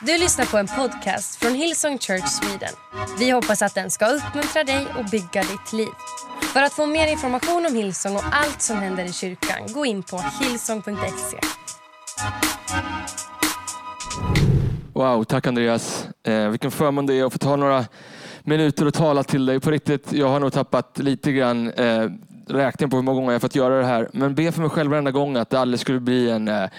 Du lyssnar på en podcast från Hillsong Church Sweden. Vi hoppas att den ska uppmuntra dig och bygga ditt liv. För att få mer information om Hillsong och allt som händer i kyrkan, gå in på hillsong.se. Wow, tack Andreas. Eh, vilken förmån det är att få ta några minuter och tala till dig. På riktigt, jag har nog tappat lite grann eh, räkningen på hur många gånger jag fått göra det här. Men be för mig själv varenda gång att det aldrig skulle bli en eh, eh,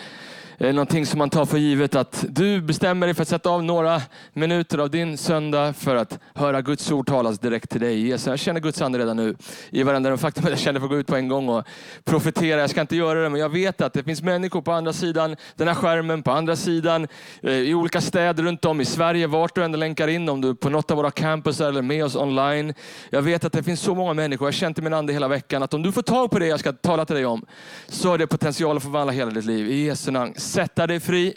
Eh, någonting som man tar för givet att du bestämmer dig för att sätta av några minuter av din söndag för att höra Guds ord talas direkt till dig. Jesus, jag känner Guds ande redan nu i varenda rum. faktum är att jag känner för att gå ut på en gång och profetera. Jag ska inte göra det, men jag vet att det finns människor på andra sidan den här skärmen, på andra sidan eh, i olika städer runt om i Sverige, vart du än länkar in, om du är på något av våra campus eller med oss online. Jag vet att det finns så många människor, jag har känt i min ande hela veckan, att om du får tag på det jag ska tala till dig om, så har det potential att förvandla hela ditt liv. I Jesu namn sätta dig fri.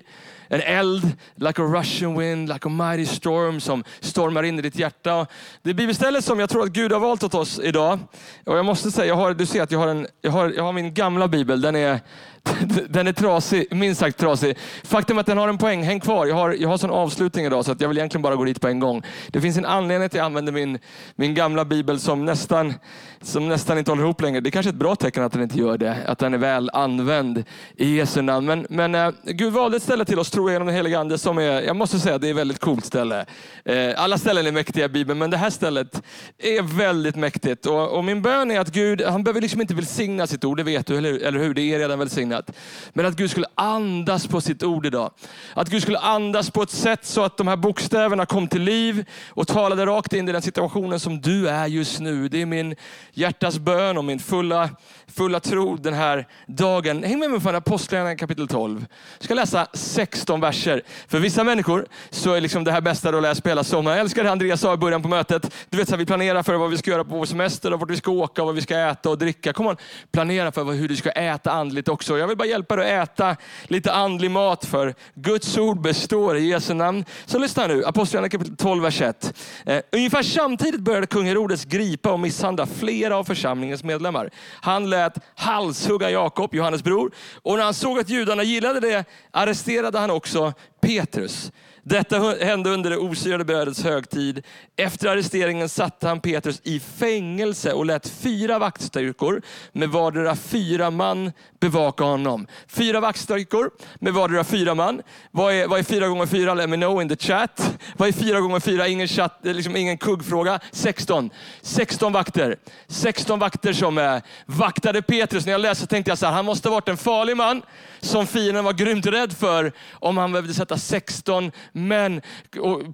En eld, like a russian wind, like a mighty storm som stormar in i ditt hjärta. Det bibelstället som jag tror att Gud har valt åt oss idag. Och jag måste säga, jag har, du ser att jag har, en, jag, har, jag har min gamla bibel. Den är, den är trasig, minst sagt trasig. Faktum är att den har en poäng. Häng kvar. Jag har, jag har sån avslutning idag så att jag vill egentligen bara gå dit på en gång. Det finns en anledning till att jag använder min, min gamla bibel som nästan, som nästan inte håller ihop längre. Det är kanske är ett bra tecken att den inte gör det. Att den är väl använd i Jesu namn. Men, men äh, Gud valde ett ställe till oss, tror jag, genom den helige Ande som är, jag måste säga, det är ett väldigt coolt ställe. Eh, alla ställen är mäktiga i Bibeln, men det här stället är väldigt mäktigt. Och, och min bön är att Gud, han behöver liksom inte välsigna sitt ord, det vet du, eller, eller hur? Det är redan välsignat välsignat. Men att Gud skulle andas på sitt ord idag. Att Gud skulle andas på ett sätt så att de här bokstäverna kom till liv och talade rakt in i den situationen som du är just nu. Det är min hjärtas bön och min fulla, fulla tro den här dagen. Häng med mig från Apostlagärningarna kapitel 12. Jag ska läsa 16 verser. För vissa människor så är liksom det här bästa att läsa på hela sommaren. Jag älskar det Andreas sa i början på mötet. Du vet, så här, vi planerar för vad vi ska göra på vår semester och vart vi ska åka och vad vi ska äta och dricka. Kom on, planera för hur du ska äta andligt också. Jag vill bara hjälpa dig att äta lite andlig mat för Guds ord består i Jesu namn. Så lyssna nu, Apostlagärningarna kapitel 12, vers 1. Eh, ungefär samtidigt började kung Herodes gripa och misshandla flera av församlingens medlemmar. Han lät halshugga Jakob, Johannes bror. Och när han såg att judarna gillade det arresterade han också Petrus. Detta hände under det osyrade brödets högtid. Efter arresteringen satte han Petrus i fängelse och lät fyra vaktstyrkor med vardera fyra man bevaka honom. Fyra vaktstyrkor med vardera fyra man. Vad är, vad är fyra gånger fyra? Let me know in the chat. Vad är fyra gånger fyra? Ingen, chatt, eh, liksom ingen kuggfråga. 16. 16 vakter. 16 vakter som eh, vaktade Petrus. När jag läste tänkte jag så här, han måste ha varit en farlig man som fienden var grymt rädd för om han behövde sätta 16 män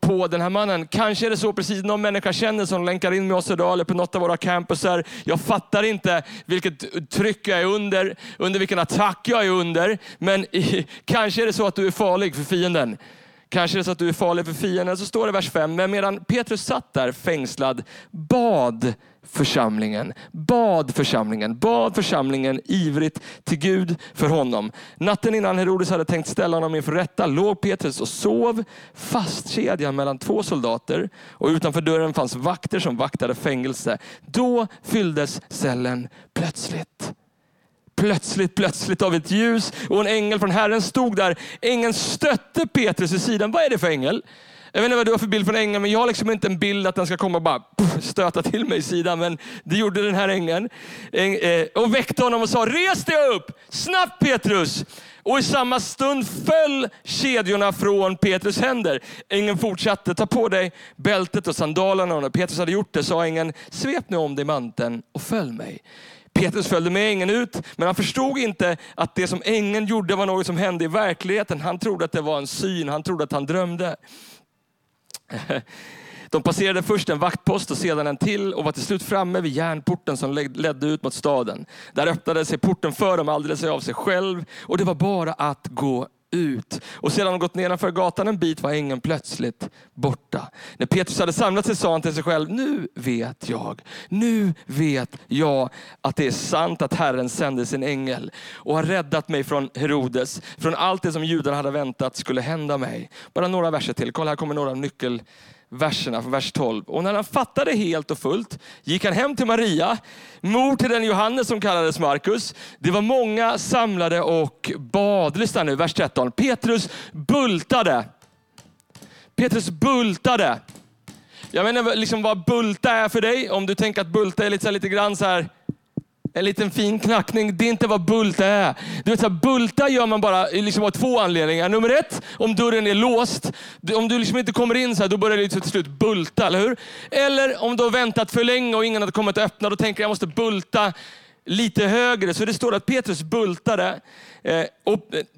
på den här mannen. Kanske är det så precis någon människa känner som länkar in med oss idag eller på något av våra campusar. Jag fattar inte vilket tryck jag är under, under vilken attack jag är under. Men kanske är det så att du är farlig för fienden. Kanske är det så att du är farlig för fienden. Så står det i vers 5. Men medan Petrus satt där fängslad bad församlingen. Bad församlingen. Bad församlingen ivrigt till Gud för honom. Natten innan Herodes hade tänkt ställa honom inför rätta låg Petrus och sov fastkedjad mellan två soldater och utanför dörren fanns vakter som vaktade fängelse. Då fylldes cellen plötsligt plötsligt, plötsligt av ett ljus och en ängel från Herren stod där. Ängeln stötte Petrus i sidan. Vad är det för ängel? Jag vet inte vad du har för bild från ängeln, men jag har liksom inte en bild att den ska komma och bara stöta till mig i sidan. Men det gjorde den här ängeln. Eh, och väckte honom och sa, res dig upp! Snabbt Petrus! Och i samma stund föll kedjorna från Petrus händer. Ängeln fortsatte, ta på dig bältet och sandalerna. Och när Petrus hade gjort det sa ängeln, svep nu om dig manteln och följ mig. Petrus följde med ängeln ut, men han förstod inte att det som ängeln gjorde var något som hände i verkligheten. Han trodde att det var en syn, han trodde att han drömde. De passerade först en vaktpost och sedan en till och var till slut framme vid järnporten som ledde ut mot staden. Där öppnade sig porten för dem alldeles av sig själv och det var bara att gå ut. Och sedan de gått nedanför gatan en bit var ängeln plötsligt borta. När Petrus hade samlat sig sa han till sig själv, nu vet jag, nu vet jag att det är sant att Herren sände sin ängel och har räddat mig från Herodes, från allt det som judarna hade väntat skulle hända mig. Bara några verser till, kolla här kommer några nyckel verserna från vers 12. Och när han fattade helt och fullt gick han hem till Maria, mor till den Johannes som kallades Markus. Det var många samlade och bad. Lyssna nu, vers 13. Petrus bultade Petrus bultade. Jag vet inte liksom vad bulta är för dig. Om du tänker att bulta är lite, så här, lite grann så här, en liten fin knackning. Det är inte vad bulta är. Du vet, så här, bulta gör man bara liksom av två anledningar. Nummer ett, om dörren är låst. Om du liksom inte kommer in så här, då börjar det liksom till slut bulta, eller hur? Eller om du har väntat för länge och ingen har kommit att öppna. Då tänker jag, jag måste bulta lite högre. Så det står att Petrus bultade Eh, eh,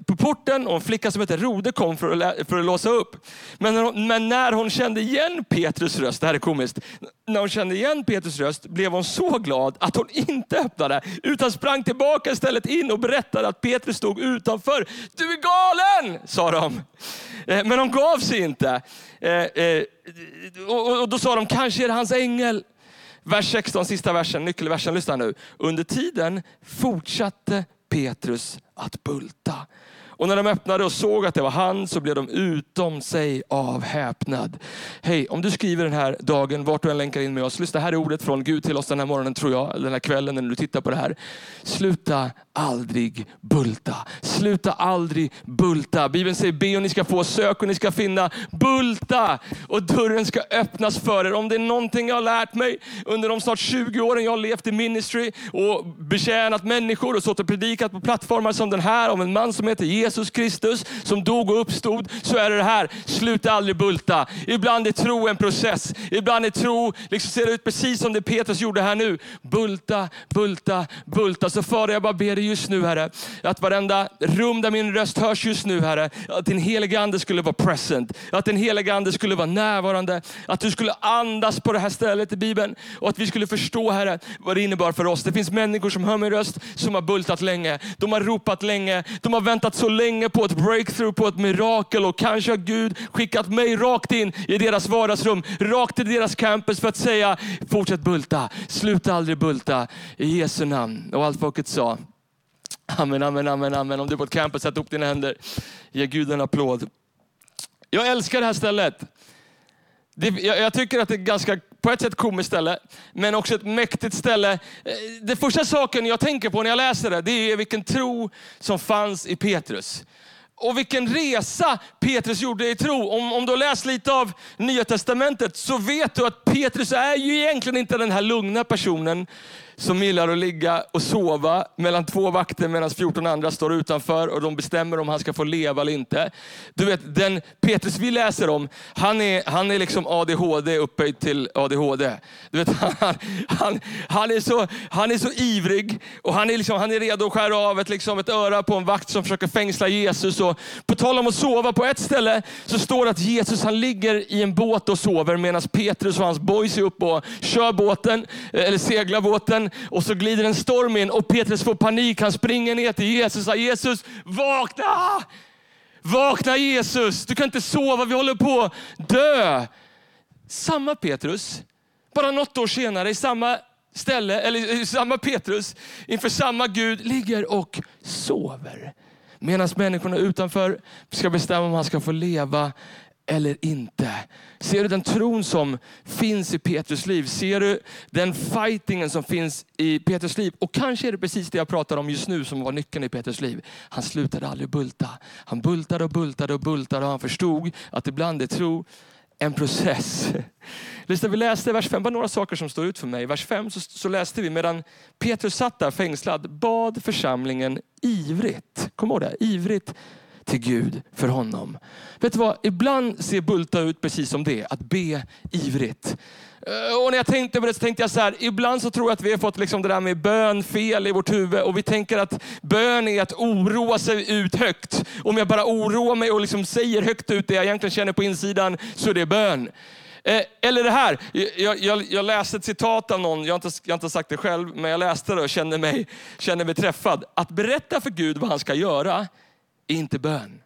på porten och en flicka som heter Rode kom för att, för att låsa upp. Men när, hon, men när hon kände igen Petrus röst, det här är komiskt. När hon kände igen Petrus röst blev hon så glad att hon inte öppnade utan sprang tillbaka istället in och berättade att Petrus stod utanför. Du är galen, sa de. Eh, men de gav sig inte. Eh, eh och då sa de, kanske är det hans ängel. Vers 16, sista versen, nyckelversen, lyssna nu. Under tiden fortsatte Petrus att bulta. Och när de öppnade och såg att det var han så blev de utom sig av häpnad. Hej, om du skriver den här dagen, vart du än länkar in med oss. Lyssna, här är ordet från Gud till oss den här morgonen tror jag, eller den här kvällen när du tittar på det här. Sluta aldrig bulta. Sluta aldrig bulta. Bibeln säger be och ni ska få, sök och ni ska finna. Bulta och dörren ska öppnas för er. Om det är någonting jag har lärt mig under de snart 20 åren jag har levt i ministry och betjänat människor och stått och predikat på plattformar som den här om en man som heter Jesus Kristus som dog och uppstod, så är det det här. Sluta aldrig bulta. Ibland är tro en process. Ibland är tro, liksom ser det ut precis som det Petrus gjorde här nu. Bulta, bulta, bulta. Så Fader, jag bara ber dig just nu Herre, att varenda rum där min röst hörs just nu Herre, att din heliga Ande skulle vara present. Att din heliga Ande skulle vara närvarande. Att du skulle andas på det här stället i Bibeln och att vi skulle förstå Herre vad det innebar för oss. Det finns människor som hör min röst som har bultat länge. De har ropat länge. De har väntat så länge på ett breakthrough, på ett mirakel och kanske har Gud skickat mig rakt in i deras vardagsrum, rakt till deras campus för att säga fortsätt bulta, sluta aldrig bulta i Jesu namn. Och allt folket sa Amen, amen, amen, amen. Om du är på ett campus, sätt upp dina händer. Ge Gud en applåd. Jag älskar det här stället. Det, jag, jag, tycker att det är ganska, på ett sätt komiskt ställe, men också ett mäktigt ställe. Eh, det första saken jag tänker på när jag läser det, det är vilken tro som fanns i Petrus. Och vilken resa Petrus gjorde i tro. Om, om du har läst lite av Nya Testamentet så vet du att Petrus är ju egentligen inte den här lugna personen som gillar att ligga och sova mellan två vakter medan 14 andra står utanför och de bestämmer om han ska få leva eller inte. Du vet, den Petrus vi läser om, han är, han är liksom ADHD upphöjt till ADHD. Du vet, han, han, han, är så, han är så ivrig och han är, liksom, han är redo att skära av ett, liksom, ett öra på en vakt som försöker fängsla Jesus. Och på tal om att sova, på ett ställe så står det att Jesus han ligger i en båt och sover medan Petrus och hans boys är uppe och kör båten, eh, eller seglar båten och så glider en storm in och Petrus får panik. Han springer ner till Jesus och säger Jesus, vakna! Vakna Jesus, du kan inte sova, vi håller på att dö. Samma Petrus, bara något år senare i samma ställe, eller samma Petrus, inför samma Gud ligger och sover. Medan människorna utanför ska bestämma om han ska få leva eller inte. Ser du den tron som finns i Petrus liv? Ser du den fightingen som finns i Petrus liv? Och kanske är det precis det jag pratar om just nu som var nyckeln i Petrus liv. Han slutade aldrig bulta. Han bultade och bultade och bultade och han förstod att ibland är tro en process. Lyssna, vi läste vers 5, bara några saker som står ut för mig. Vers 5 så, så läste vi medan Petrus satt där fängslad bad församlingen ivrigt. Kom ihåg det, ivrigt till Gud för honom. Vet du vad? Ibland ser bulta ut precis som det, att be ivrigt. Eh, och när jag tänkte på det så tänkte jag så här, ibland så tror jag att vi har fått liksom det där med bön fel i vårt huvud och vi tänker att bön är att oroa sig ut högt. Om jag bara oroar mig och liksom säger högt ut det jag egentligen känner på insidan så är det bön. Eh, eller det här, jag, jag, jag, läste ett citat av någon, jag har, inte, jag har inte sagt det själv, men jag läste det och kände mig, kände mig träffad. Att berätta för Gud vad han ska göra, inte bön.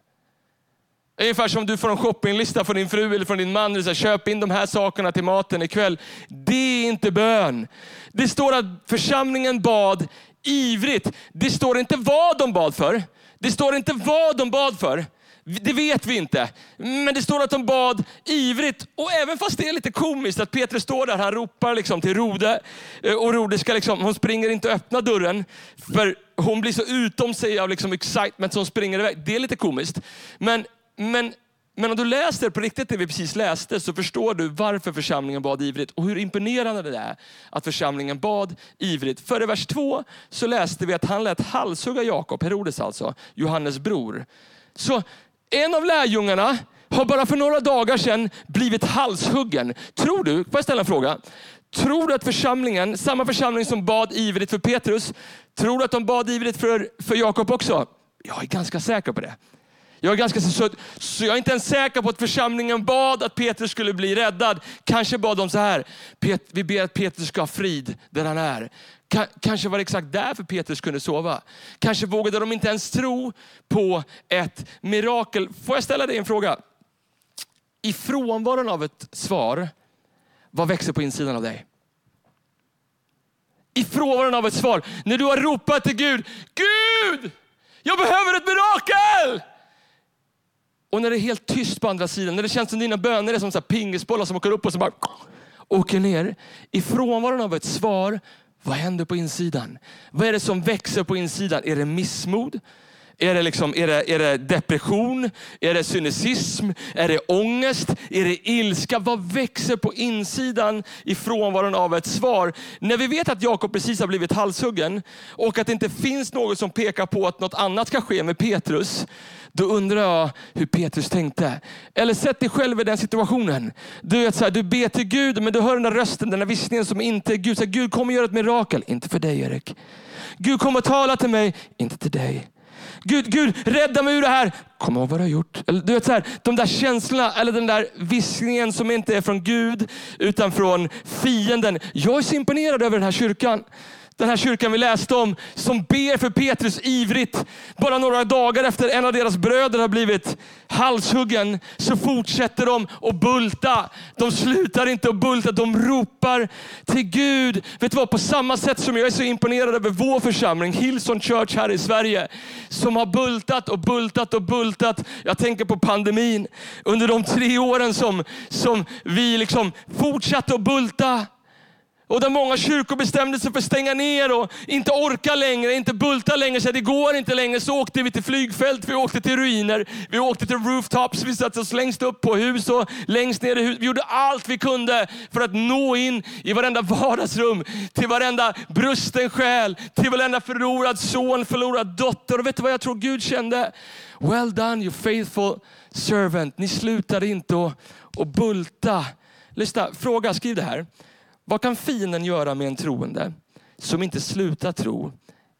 Ungefär som du får en shoppinglista från din fru eller från din man. Och säger, Köp in de här sakerna till maten ikväll. Det är inte bön. Det står att församlingen bad ivrigt. Det står inte vad de bad för. Det står inte vad de bad för. Det vet vi inte. Men det står att de bad ivrigt. Och även fast det är lite komiskt att Petrus står där, han ropar liksom till Rode. Eh, och Rode ska liksom, hon springer inte och öppnar dörren. För hon blir så utom sig av liksom excitement så hon springer iväg. Det är lite komiskt. Men, men Men om du läser på riktigt det vi precis läste så förstår du varför församlingen bad ivrigt och hur imponerande det är att församlingen bad ivrigt. För i vers 2 så läste vi att han lät halshugga Jakob, Herodes alltså, Johannes bror. Så en av lärjungarna har bara för några dagar sedan blivit halshuggen. Tror du, får jag ställa en fråga? Tror du att församlingen, samma församling som bad ivrigt för Petrus, tror du att de bad ivrigt för, för Jakob också? Jag är ganska säker på det. Jag är ganska så, så jag är inte ens säker på att församlingen bad att Petrus skulle bli räddad. Kanske bad de så här, vi ber att Petrus ska ha frid där han är. Kanske var det exakt därför Petrus kunde sova. Kanske vågade de inte ens tro på ett mirakel. Får jag ställa dig en fråga? I frånvaron av ett svar, vad växer på insidan av dig? I frånvaron av ett svar, när du har ropat till Gud, Gud, jag behöver ett mirakel! Och när det är helt tyst på andra sidan, när det känns som dina böner är som så pingisbollar som åker upp och så bara åker ner. I frånvaron av ett svar, vad händer på insidan? Vad är det som växer på insidan? Är det missmod? Är det, liksom, är, det, är det depression? Är det cynism? Är det ångest? Är det ilska? Vad växer på insidan i frånvaron av ett svar? När vi vet att Jakob precis har blivit halshuggen och att det inte finns något som pekar på att något annat ska ske med Petrus, då undrar jag hur Petrus tänkte. Eller sätt dig själv i den situationen. Du, vet, så här, du ber till Gud, men du hör den där rösten, den där viskningen som inte är Gud. Så här, Gud kommer göra ett mirakel. Inte för dig Erik. Gud kommer tala till mig. Inte till dig. Gud, Gud, rädda mig ur det här. Kom ihåg vad du har gjort. Eller, du vet, så här, de där känslorna, eller den där viskningen som inte är från Gud, utan från fienden. Jag är så imponerad över den här kyrkan den här kyrkan vi läste om, som ber för Petrus ivrigt. Bara några dagar efter en av deras bröder har blivit halshuggen, så fortsätter de att bulta. De slutar inte att bulta, de ropar till Gud. Vet du vad, på samma sätt som jag är så imponerad över vår församling, Hillsong Church här i Sverige, som har bultat och bultat och bultat. Jag tänker på pandemin. Under de tre åren som, som vi liksom fortsatte att bulta. Och där många kyrkor bestämde sig för att stänga ner och inte orka längre, inte bulta längre. Så det går inte längre. Så åkte vi till flygfält, vi åkte till ruiner, vi åkte till rooftops, vi satte oss längst upp på hus och längst ner i hus. Vi gjorde allt vi kunde för att nå in i varenda vardagsrum, till varenda brusten själ, till varenda förlorad son, förlorad dotter. Och vet du vad jag tror Gud kände? Well done you faithful servant. Ni slutade inte att, att bulta. Lyssna, fråga, skriv det här. Vad kan fienden göra med en troende som inte slutar tro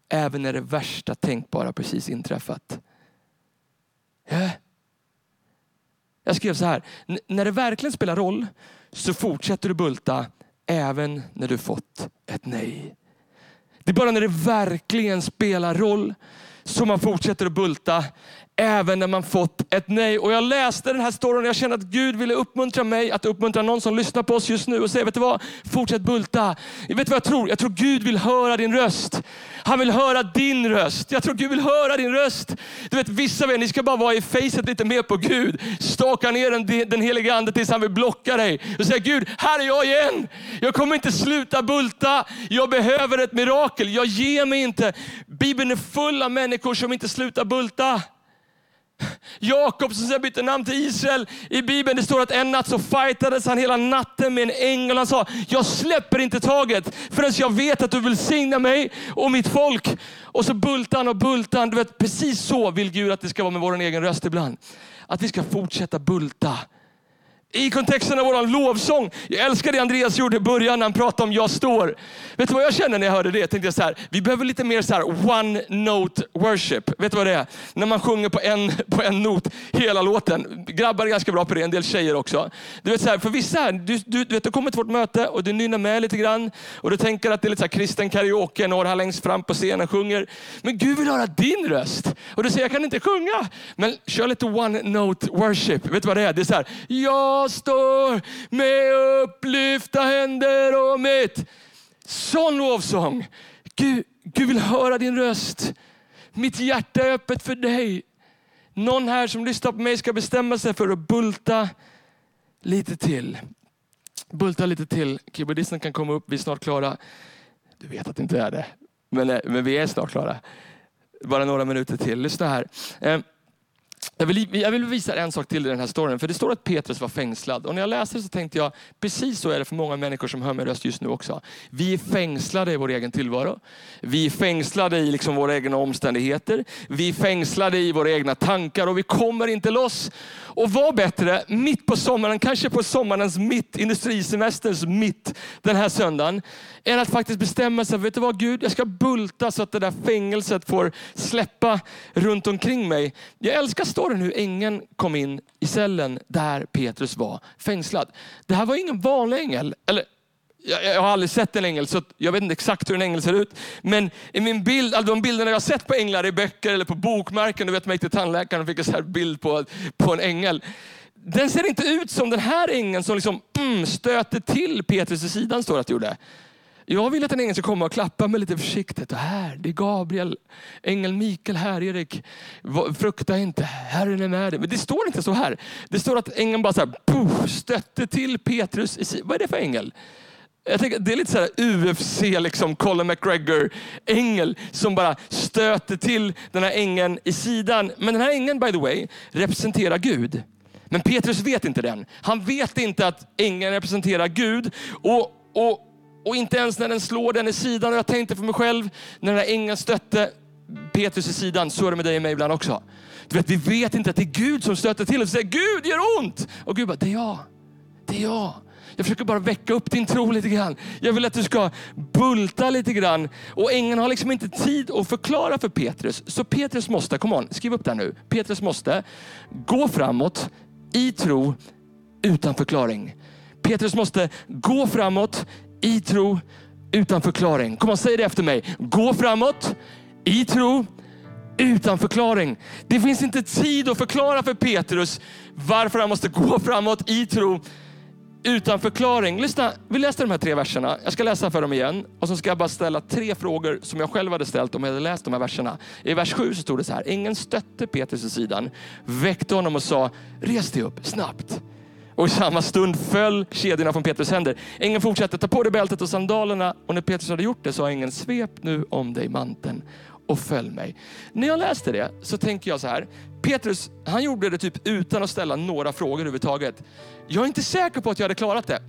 även när det värsta tänkbara precis inträffat? Ja. Jag skrev så här, när det verkligen spelar roll så fortsätter du bulta även när du fått ett nej. Det är bara när det verkligen spelar roll som man fortsätter att bulta även när man fått ett nej. Och jag läste den här storyn och jag kände att Gud ville uppmuntra mig att uppmuntra någon som lyssnar på oss just nu och säga, vet du vad? Fortsätt bulta. Vet du vad jag tror? Jag tror Gud vill höra din röst. Han vill höra din röst. Jag tror Gud vill höra din röst. Du vet vissa av er, ni ska bara vara i facet lite mer på Gud. Staka ner den, den heliga ande tills han vill blocka dig. Och säga Gud, här är jag igen. Jag kommer inte sluta bulta. Jag behöver ett mirakel. Jag ger mig inte. Bibeln är full av människor som inte slutar bulta. Jakob som sen bytte namn till Israel. I Bibeln det står att en natt så fightades han hela natten med en ängel. Han sa, jag släpper inte taget förrän jag vet att du vill signa mig och mitt folk. Och så bultar han och bultar han. Du vet, precis så vill Gud att det ska vara med vår egen röst ibland. Att vi ska fortsätta bulta i kontexten av vår lovsång. Jag älskar det Andreas gjorde i början när han pratade om jag står. Vet du vad jag känner när jag hörde det? Jag tänkte så här, vi behöver lite mer så här one note worship. Vet du vad det är? När man sjunger på en, på en not hela låten. Grabbar är ganska bra på det, en del tjejer också. Du vet så här, för vissa här, du, du, du, vet, du kommer till vårt möte och du nynnar med lite grann. Och du tänker att det är lite så här kristen karaoke, några här längst fram på scenen sjunger. Men Gud vill höra din röst. Och du säger, jag kan inte sjunga. Men kör lite one note worship. Vet du vad det är? Det är så här, jag jag står med upplyfta händer och mitt. Sån lovsång. Gud, Gud vill höra din röst. Mitt hjärta är öppet för dig. Någon här som lyssnar på mig ska bestämma sig för att bulta lite till. Bulta lite till. Keyboardisten kan komma upp, vi är snart klara. Du vet att det inte är det, men, eh, men vi är snart klara. Bara några minuter till. Lyssna här. Eh, jag vill, jag vill visa en sak till i den här storyn. För det står att Petrus var fängslad. Och när jag läste det så tänkte jag, precis så är det för många människor som hör min röst just nu också. Vi är fängslade i vår egen tillvaro. Vi är fängslade i liksom våra egna omständigheter. Vi är fängslade i våra egna tankar och vi kommer inte loss. Och vad bättre, mitt på sommaren, kanske på sommarens mitt, industrisemesterns mitt den här söndagen, än att faktiskt bestämma sig, vet du vad Gud, jag ska bulta så att det där fängelset får släppa runt omkring mig. Jag älskar står det hur ängeln kom in i cellen där Petrus var fängslad. Det här var ingen vanlig ängel, eller jag, har aldrig sett en ängel, så jag vet inte exakt hur en ängel ser ut. Men i min bild, alltså de bilderna jag har sett på änglar i böcker eller på bokmärken, du vet mig gick till tandläkaren och fick en bild på, på en ängel. Den ser inte ut som den här ängeln som liksom, mm, stöter till Petrus i sidan, står det att det gjorde. Jag vill att en ängel ska komma och klappa mig lite försiktigt. Och här, det är Gabriel, ängel Mikael här, Erik. Frukta inte, Herren är med dig. Men det står inte så här. Det står att ängeln bara så här, puff, stötte till Petrus. I Vad är det för ängel? Jag tänker, det är lite så här UFC, liksom Colin McGregor ängel som bara stöter till den här ängeln i sidan. Men den här ängeln by the way representerar Gud. Men Petrus vet inte den. Han vet inte att ängeln representerar Gud. Och, och, och inte ens när den slår den i sidan. Och jag tänkte för mig själv, när den ängeln stötte Petrus i sidan, så är det med dig och mig ibland också. Du vet, vi vet inte att det är Gud som stöter till oss och säger Gud gör ont. Och Gud bara, det är jag. Det är jag. Jag försöker bara väcka upp din tro lite grann. Jag vill att du ska bulta lite grann. Och ängeln har liksom inte tid att förklara för Petrus. Så Petrus måste, kom on, skriv upp det här nu. Petrus måste gå framåt i tro utan förklaring. Petrus måste gå framåt i tro utan förklaring. Kom och säg det efter mig. Gå framåt i tro utan förklaring. Det finns inte tid att förklara för Petrus varför han måste gå framåt i tro utan förklaring. Lyssna, vi läste de här tre verserna. Jag ska läsa för dem igen och så ska jag bara ställa tre frågor som jag själv hade ställt om jag hade läst de här verserna. I vers 7 så stod det så här. Ingen stötte Petrus i sidan, väckte honom och sa, res dig upp snabbt. Och i samma stund föll kedjorna från Petrus händer. Ängeln fortsatte, ta på dig bältet och sandalerna. Och när Petrus hade gjort det sa ängeln, svep nu om dig manteln och följ mig. När jag läste det så tänker jag så här, Petrus han gjorde det typ utan att ställa några frågor överhuvudtaget. Jag är inte säker på att jag hade klarat det.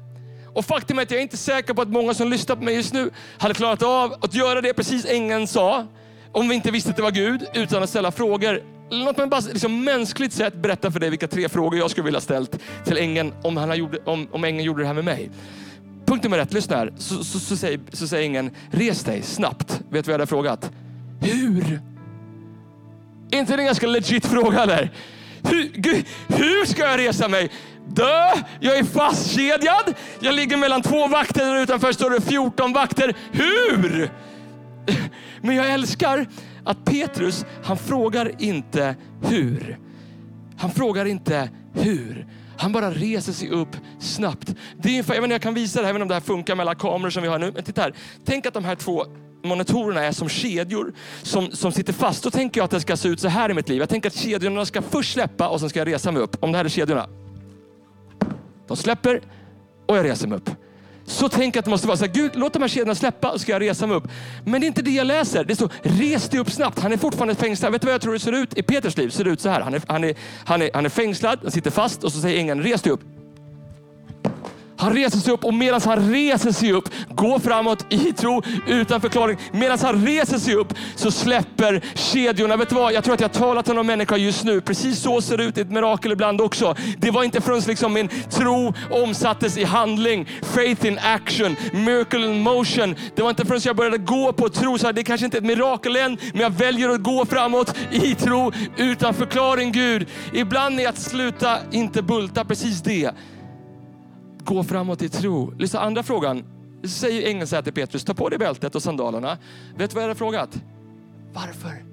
Och faktum är att jag är inte säker på att många som lyssnar på mig just nu hade klarat av att göra det precis ängeln sa. Om vi inte visste att det var Gud utan att ställa frågor. Mm, låt mig bara liksom, mänskligt sett berätta för dig vilka tre frågor jag skulle vilja ställt till ängeln om, han gjorde, om, om ängeln gjorde det här med mig. Punkt nummer ett, lyssna här. Så, så, så, säger, så säger ängeln, res dig snabbt. Vet du vad jag hade frågat? Hur? Är inte det en ganska legit fråga eller? Hur, Gud, hur ska jag resa mig? Dö, jag är fastkedjad, jag ligger mellan två vakter, där utanför står det 14 vakter. Hur? Men jag älskar att Petrus, han frågar inte hur. Han frågar inte hur. Han bara reser sig upp snabbt. Det är ungefär, jag, vet inte, jag kan visa det, här, även om det här funkar med alla kameror som vi har nu. Men titta här. Tänk att de här två monitorerna är som kedjor som, som sitter fast. Då tänker jag att det ska se ut så här i mitt liv. Jag tänker att kedjorna ska först släppa och sen ska jag resa mig upp. Om det här är kedjorna. De släpper och jag reser mig upp. Så tänk att det måste vara så här, Gud låt de här kedjorna släppa så ska jag resa mig upp. Men det är inte det jag läser. Det står, res dig upp snabbt. Han är fortfarande fängslad. Vet du vad jag tror det ser ut i Peters liv? Det ser ut så här. Han är, han är, han är, han är fängslad, han sitter fast och så säger ängeln, res dig upp. Han reser sig upp och medan han reser sig upp, går framåt i tro utan förklaring. Medan han reser sig upp så släpper kedjorna. Vet du vad? Jag tror att jag talar till någon människa just nu. Precis så ser det ut i ett mirakel ibland också. Det var inte förrän liksom min tro omsattes i handling. Faith in action, miracle in motion. Det var inte förrän jag började gå på tro. Så det är kanske inte är ett mirakel än, men jag väljer att gå framåt i tro utan förklaring Gud. Ibland är att sluta inte bulta precis det. Gå framåt i tro. Lyssna, andra frågan. Säger ängeln så här till Petrus, ta på dig bältet och sandalerna. Vet du vad jag hade frågat? Varför?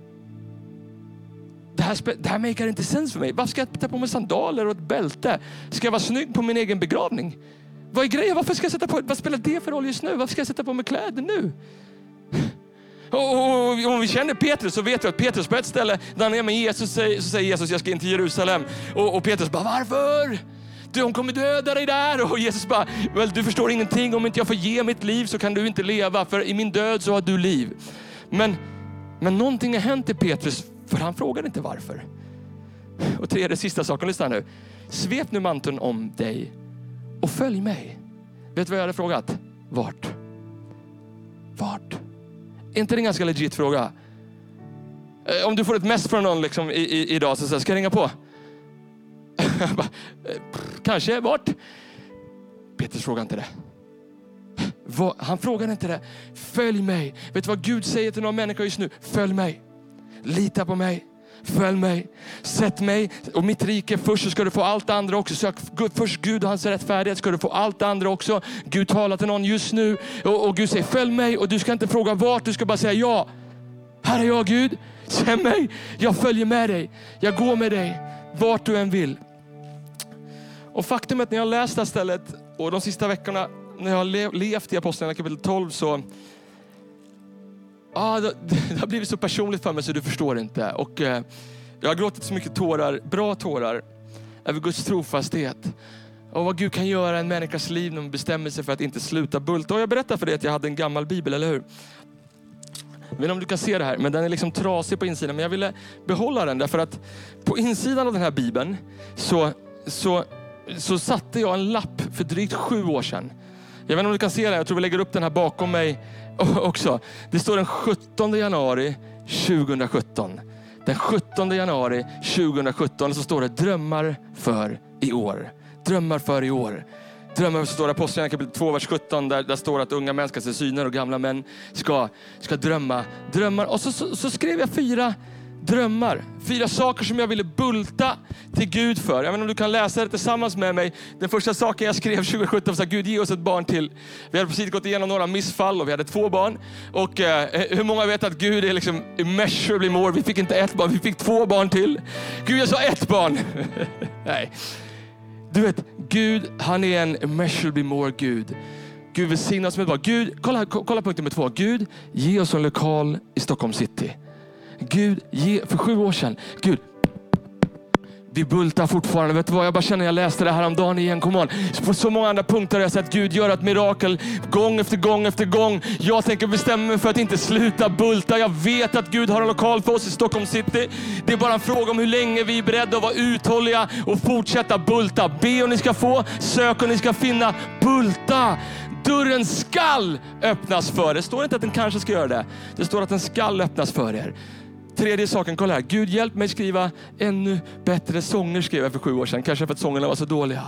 Det här, det här makar inte sens för mig. Varför ska jag ta på mig sandaler och ett bälte? Ska jag vara snygg på min egen begravning? Vad är grejen? Varför ska jag sätta på, vad spelar det för roll just nu? Varför ska jag sätta på mig kläder nu? Och, och, om vi känner Petrus så vet vi att Petrus på ett ställe, när han är med Jesus, så säger Jesus, jag ska in till Jerusalem. Och, och Petrus bara, varför? Hon kommer döda dig där. Och Jesus bara, väl du förstår ingenting. Om inte jag får ge mitt liv så kan du inte leva. För i min död så har du liv. Men, men någonting har hänt i Petrus, för han frågar inte varför. Och tredje, sista saken, lyssna nu. Svep nu manteln om dig och följ mig. Vet du vad jag hade frågat? Vart? Vart? Är inte det en ganska legit fråga? Eh, om du får ett mess från någon liksom i, i, idag, så, så ska jag ringa på? bara, eh, Kanske, vart? Petrus frågar inte det. Han frågar inte det. Följ mig. Vet du vad Gud säger till någon människa just nu? Följ mig. Lita på mig. Följ mig. Sätt mig och mitt rike först så ska du få allt det andra också. Sök först Gud och hans rättfärdighet ska du få allt det andra också. Gud talar till någon just nu och, och Gud säger följ mig och du ska inte fråga vart, du ska bara säga ja. Här är jag Gud. Säg mig. Jag följer med dig. Jag går med dig vart du än vill. Och faktum är att när jag läst det här stället och de sista veckorna när jag har levt i Apostlagärningarna kapitel 12 så ah, det, det, har blivit så personligt för mig så du förstår inte. Och, eh, jag har gråtit så mycket tårar, bra tårar, över Guds trofasthet. Och vad Gud kan göra i en människas liv när man bestämmer sig för att inte sluta bulta. Och jag berättade för dig att jag hade en gammal bibel, eller hur? Jag vet inte om du kan se det här, men den är liksom trasig på insidan. Men jag ville behålla den därför att på insidan av den här bibeln så, så, så satte jag en lapp för drygt sju år sedan. Jag vet inte om du kan se den, jag tror vi lägger upp den här bakom mig också. Det står den 17 januari 2017. Den 17 januari 2017 så står det drömmar för i år. Drömmar för i år. Drömmar så står det Apostlagärningarna kapitel 2, vers 17. Där, där står att unga män ska se syner och gamla män ska, ska drömma drömmar. Och så, så, så skrev jag fyra drömmar. Fyra saker som jag ville bulta till Gud för. Jag vet inte om du kan läsa det tillsammans med mig. Den första saken jag skrev 2017 var att Gud ge oss ett barn till. Vi hade precis gått igenom några missfall och vi hade två barn. Och eh, eh, hur många vet att Gud är liksom immeasurably more. Vi fick inte ett barn, vi fick två barn till. Gud, jag sa ett barn. Nej. Du vet, Gud, han är en immeasurably more Gud. Gud välsigna oss med ett barn. Gud, kolla, kolla punkt nummer två. Gud, ge oss en lokal i Stockholm city. Gud, ge, för sju år sedan, Gud, vi bultar fortfarande. Vet du vad? Jag bara känner jag läste det här om dagen igen. Kom on. På så många andra punkter har jag sett Gud göra ett mirakel gång efter gång efter gång. Jag tänker bestämma mig för att inte sluta bulta. Jag vet att Gud har en lokal för oss i Stockholm city. Det är bara en fråga om hur länge vi är beredda att vara uthålliga och fortsätta bulta. Be och ni ska få, sök och ni ska finna. Bulta! Dörren skall öppnas för er. Det står inte att den kanske ska göra det. Det står att den skall öppnas för er. Tredje saken, kolla här. Gud hjälp mig skriva ännu bättre sånger skrev jag för sju år sedan. Kanske för att sångerna var så dåliga.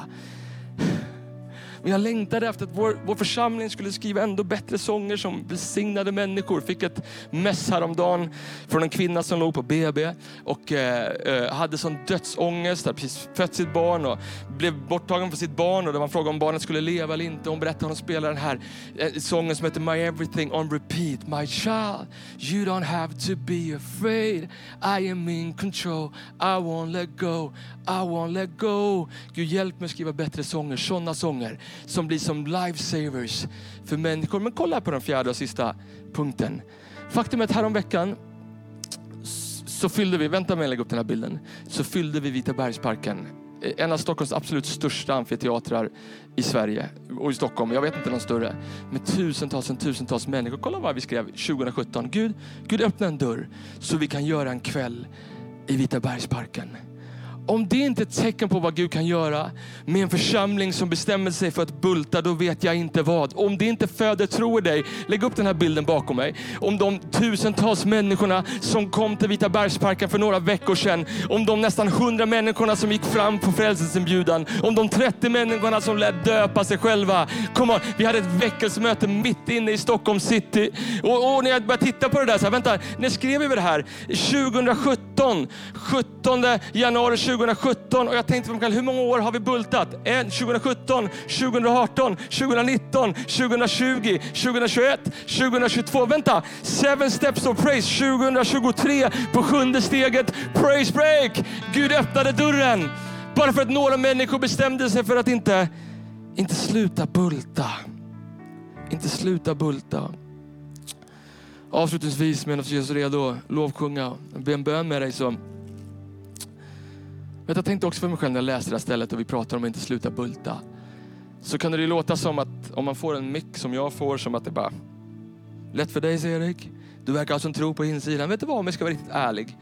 Men jag längtade efter att vår, vår församling skulle skriva ändå bättre sånger som välsignade människor. Fick ett mess häromdagen från en kvinna som låg på BB och eh, eh, hade sån dödsångest, hade precis fött sitt barn och blev borttagen från sitt barn. Och det var fråga om barnet skulle leva eller inte. Hon berättade att hon spelade den här eh, sången som heter My Everything on repeat. My child, you don't have to be afraid. I am in control. I won't let go. I won't let go. Gud hjälp mig att skriva bättre sånger, sådana sånger som blir som lifesavers för människor. Men kolla på den fjärde och sista punkten. Faktum är att häromveckan så fyllde vi, vänta med att lägga upp den här bilden, så fyllde vi Vita bergsparken. Eh, en av Stockholms absolut största amfiteatrar i Sverige och i Stockholm. Jag vet inte någon större. Med tusentals och tusentals människor. Kolla vad vi skrev 2017. Gud, Gud öppna en dörr så vi kan göra en kväll i Vita bergsparken. Om det inte är ett tecken på vad Gud kan göra med en församling som bestämmer sig för att bulta, då vet jag inte vad. Om det inte föder tro i dig, lägg upp den här bilden bakom mig. Om de tusentals människorna som kom till Vita bergsparken för några veckor sedan. Om de nästan hundra människorna som gick fram på frälsningsinbjudan. Om de 30 människorna som lät döpa sig själva. Kom on, vi hade ett väckelsemöte mitt inne i Stockholm city. Och, och när jag började titta på det där, så här, vänta, när skrev vi det här? 2017, 17 januari 2017 2017 och jag tänkte på hur många år har vi bultat? 2017, 2018, 2019, 2020, 2021, 2022. Vänta! Seven steps of praise 2023 på sjunde steget. Praise break! Gud öppnade dörren. Bara för att några människor bestämde sig för att inte, inte sluta bulta. Inte sluta bulta. Avslutningsvis medan vi är så redo att lovsjunga och be en bön med dig så men jag tänkte också för mig själv när jag läste det här stället och vi pratar om att inte sluta bulta. Så kan det ju låta som att om man får en mick som jag får, som att det bara lätt för dig säger Erik. Du verkar ha sån tro på insidan. Vet du vad, om jag ska vara riktigt ärlig.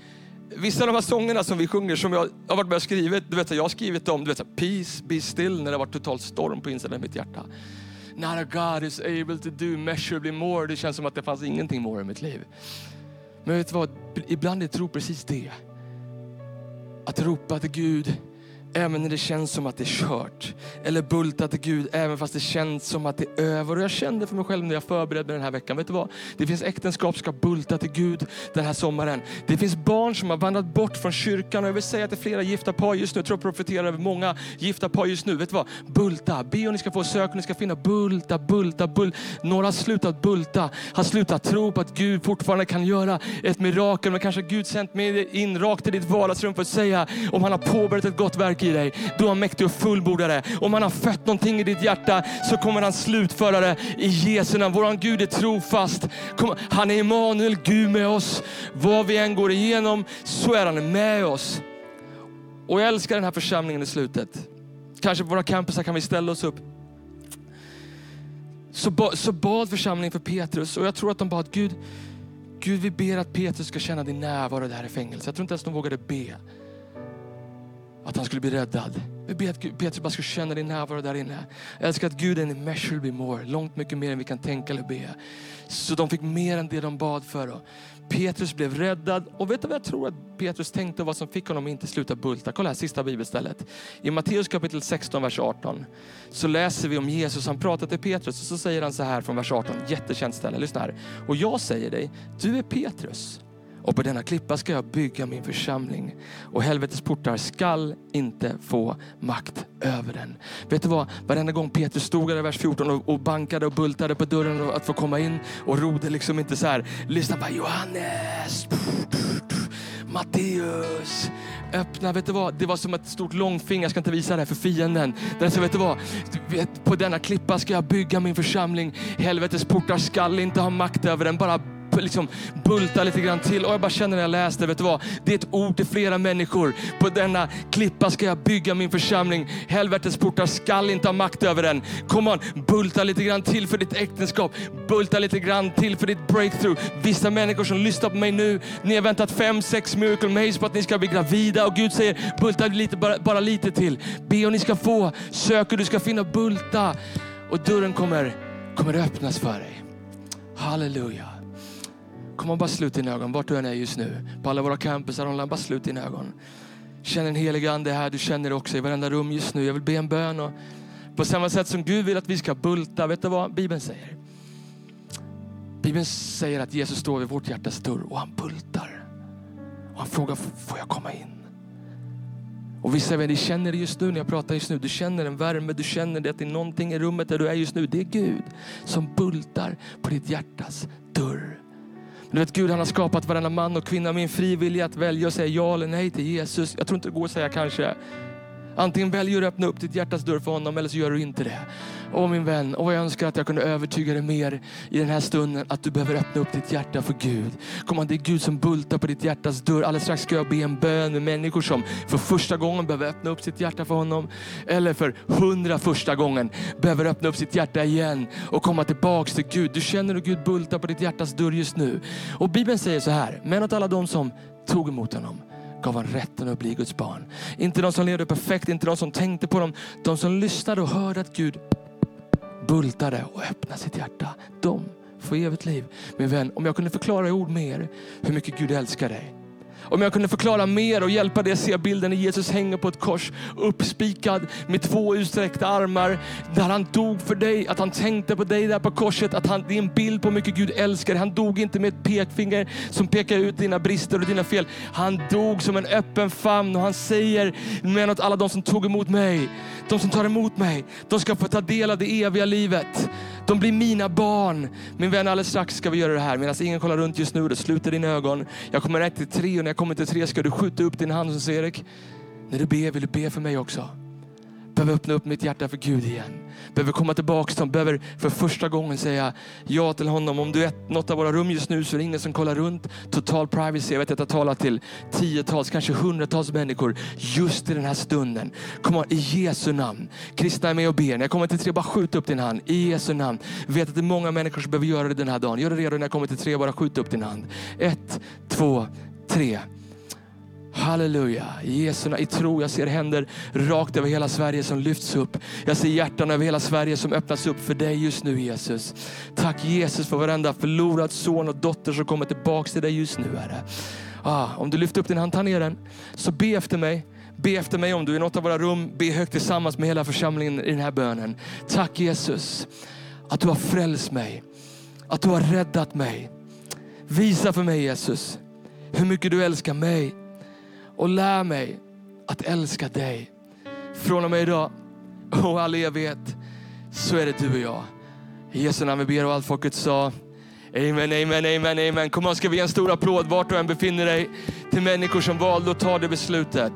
vissa av de här sångerna som vi sjunger, som jag har varit med och skrivit, du vet, jag har skrivit dem, du vet, peace, be still, när det har varit total storm på insidan av mitt hjärta. Not a God is able to do measurably more. Det känns som att det fanns ingenting more i mitt liv. Men vet du vad? Ibland är tro precis det. Att ropa till Gud, även när det känns som att det är kört. Eller bulta till Gud även fast det känns som att det är över. Och jag kände för mig själv när jag förberedde mig den här veckan. Vet du vad? Det finns äktenskap som ska bulta till Gud den här sommaren. Det finns barn som har vandrat bort från kyrkan. Och jag vill säga till flera gifta par just nu, jag tror jag profiterar över många gifta par just nu. Vet du vad? Bulta. Be om ni ska få sök och ni ska finna. Bulta, bulta, bulta. Några har slutat bulta. Har slutat tro på att Gud fortfarande kan göra ett mirakel. Men kanske Gud sänt mig in rakt till ditt vardagsrum för att säga om han har påbörjat ett gott verk i dig, då är han mäktig och fullborda det. Om han har fött någonting i ditt hjärta så kommer han slutföra det i Jesu namn. Vår Gud är trofast. Han är Emanuel, Gud med oss. Vad vi än går igenom så är han med oss. Och jag älskar den här församlingen i slutet. Kanske på våra campusar kan vi ställa oss upp. Så, ba, så bad församlingen för Petrus och jag tror att de bad Gud, Gud vi ber att Petrus ska känna din närvaro där i fängelset. Jag tror inte ens de vågade be att han skulle bli räddad. Vi ber att Petrus bara ska känna din närvaro där inne. Jag älskar att Gud är en immeasurably more, långt mycket mer än vi kan tänka eller be. Så de fick mer än det de bad för. Petrus blev räddad och vet du vad jag tror att Petrus tänkte och vad som fick honom att inte sluta bulta? Kolla här, sista bibelstället. I Matteus kapitel 16, vers 18 så läser vi om Jesus. Han pratar till Petrus och så säger han så här från vers 18, jättekänt ställe. Lyssna här. Och jag säger dig, du är Petrus och på denna klippa ska jag bygga min församling och helvetets portar skall inte få makt över den. Vet du vad? Varenda gång Petrus stod där i vers 14 och, och bankade och bultade på dörren att få komma in och rodde liksom inte så här. Lyssna på Johannes, Matteus, öppna. Vet du vad? Det var som ett stort långfinger, jag ska inte visa det här för fienden. Den sa, alltså, vet du vad? På denna klippa ska jag bygga min församling. Helvetets portar skall inte ha makt över den. Bara liksom bulta lite grann till. Och jag bara känner när jag läste, vet du vad? Det är ett ord till flera människor. På denna klippa ska jag bygga min församling. Helvetets portar skall inte ha makt över den. Kom on, bulta lite grann till för ditt äktenskap. Bulta lite grann till för ditt breakthrough. Vissa människor som lyssnar på mig nu, ni har väntat fem, sex miracle maze på att ni ska bli gravida och Gud säger bulta lite, bara, bara lite till. Be och ni ska få, sök och du ska finna, bulta. Och dörren kommer, kommer öppnas för dig. Halleluja. Kom och bara slut dina ögon, vart du än är just nu. På alla våra campusar online, bara slut dina ögon. Känn en helig ande här, du känner det också i varenda rum just nu. Jag vill be en bön. Och på samma sätt som Gud vill att vi ska bulta, vet du vad Bibeln säger? Bibeln säger att Jesus står vid vårt hjärtas dörr och han bultar. Och han frågar, får jag komma in? Och vissa av er, känner det just nu när jag pratar just nu. Du känner en värme, du känner det att det är någonting i rummet där du är just nu. Det är Gud som bultar på ditt hjärtas dörr. Du vet Gud han har skapat varenda man och kvinna med en fri vilja att välja och säga ja eller nej till Jesus. Jag tror inte det går att säga kanske. Antingen väljer du att öppna upp ditt hjärtas dörr för honom eller så gör du inte det. Åh min vän, och jag önskar att jag kunde övertyga dig mer i den här stunden att du behöver öppna upp ditt hjärta för Gud. Kom an, det är Gud som bultar på ditt hjärtas dörr. Alldeles strax ska jag be en bön med människor som för första gången behöver öppna upp sitt hjärta för honom. Eller för hundra första gången behöver öppna upp sitt hjärta igen och komma tillbaks till Gud. Du känner hur Gud bultar på ditt hjärtas dörr just nu. Och Bibeln säger så här, men åt alla de som tog emot honom gav han rätten att bli Guds barn. Inte de som levde perfekt, inte de som tänkte på dem. De som lyssnade och hörde att Gud bultade och öppnade sitt hjärta. De får evigt liv. Min vän, om jag kunde förklara i ord mer hur mycket Gud älskar dig om jag kunde förklara mer och hjälpa dig att se bilden när Jesus hänger på ett kors, uppspikad med två utsträckta armar, där han dog för dig, att han tänkte på dig där på korset, att han, det är en bild på hur mycket Gud älskar dig. Han dog inte med ett pekfinger som pekar ut dina brister och dina fel. Han dog som en öppen famn och han säger men åt alla de som tog emot mig, de som tar emot mig, de ska få ta del av det eviga livet. De blir mina barn. Min vän, alldeles strax ska vi göra det här. Medan ingen kollar runt just nu, då sluter dina ögon. Jag kommer rätt till tre och när jag kommer till tre ska du skjuta upp din hand och säga Erik, när du ber vill du be för mig också. Behöver öppna upp mitt hjärta för Gud igen. Behöver komma tillbaka till honom. Behöver för första gången säga ja till honom. Om du är något av våra rum just nu så är det ingen som kollar runt. Total privacy. Jag vet att jag talar till tiotals, kanske hundratals människor just i den här stunden. Kom on, i Jesu namn. Kristna är med och ber. När jag kommer till tre, bara skjut upp din hand. I Jesu namn. vet att det är många människor som behöver göra det den här dagen. Gör det redo när jag kommer till tre, bara skjut upp din hand. Ett, två, tre. Halleluja. Jesu i tro, jag ser händer rakt över hela Sverige som lyfts upp. Jag ser hjärtan över hela Sverige som öppnas upp för dig just nu Jesus. Tack Jesus för varenda förlorad son och dotter som kommer tillbaka till dig just nu Herre. Ah, om du lyfter upp din hand, ta ner den. Så be efter mig. Be efter mig om du är i något av våra rum, be högt tillsammans med hela församlingen i den här bönen. Tack Jesus att du har frälst mig. Att du har räddat mig. Visa för mig Jesus hur mycket du älskar mig och lär mig att älska dig. Från och med idag och all evighet så är det du och jag. I Jesu namn vi ber och allt folket sa Amen, amen, amen, amen. Kom och ska vi ge en stor applåd vart du än befinner dig till människor som valde att ta det beslutet.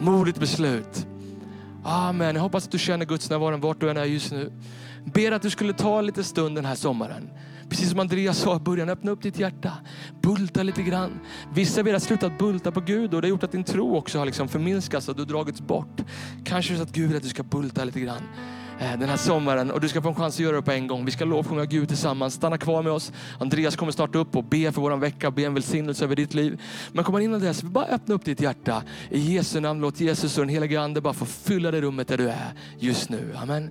Modigt beslut. Amen. Jag hoppas att du känner Guds närvaro vart du än är just nu. Ber att du skulle ta lite stund den här sommaren. Precis som Andreas sa i början, öppna upp ditt hjärta. Bulta lite grann. Vissa av er har slutat bulta på Gud och det har gjort att din tro också har liksom förminskats och du dragits bort. Kanske så att Gud vill att du ska bulta lite grann eh, den här sommaren och du ska få en chans att göra det på en gång. Vi ska lovsjunga Gud tillsammans. Stanna kvar med oss. Andreas kommer snart upp och be för vår vecka, be en välsignelse över ditt liv. Men kommer innan dess, bara öppna upp ditt hjärta. I Jesu namn, låt Jesus och den heliga Ande bara få fylla det rummet där du är just nu. Amen.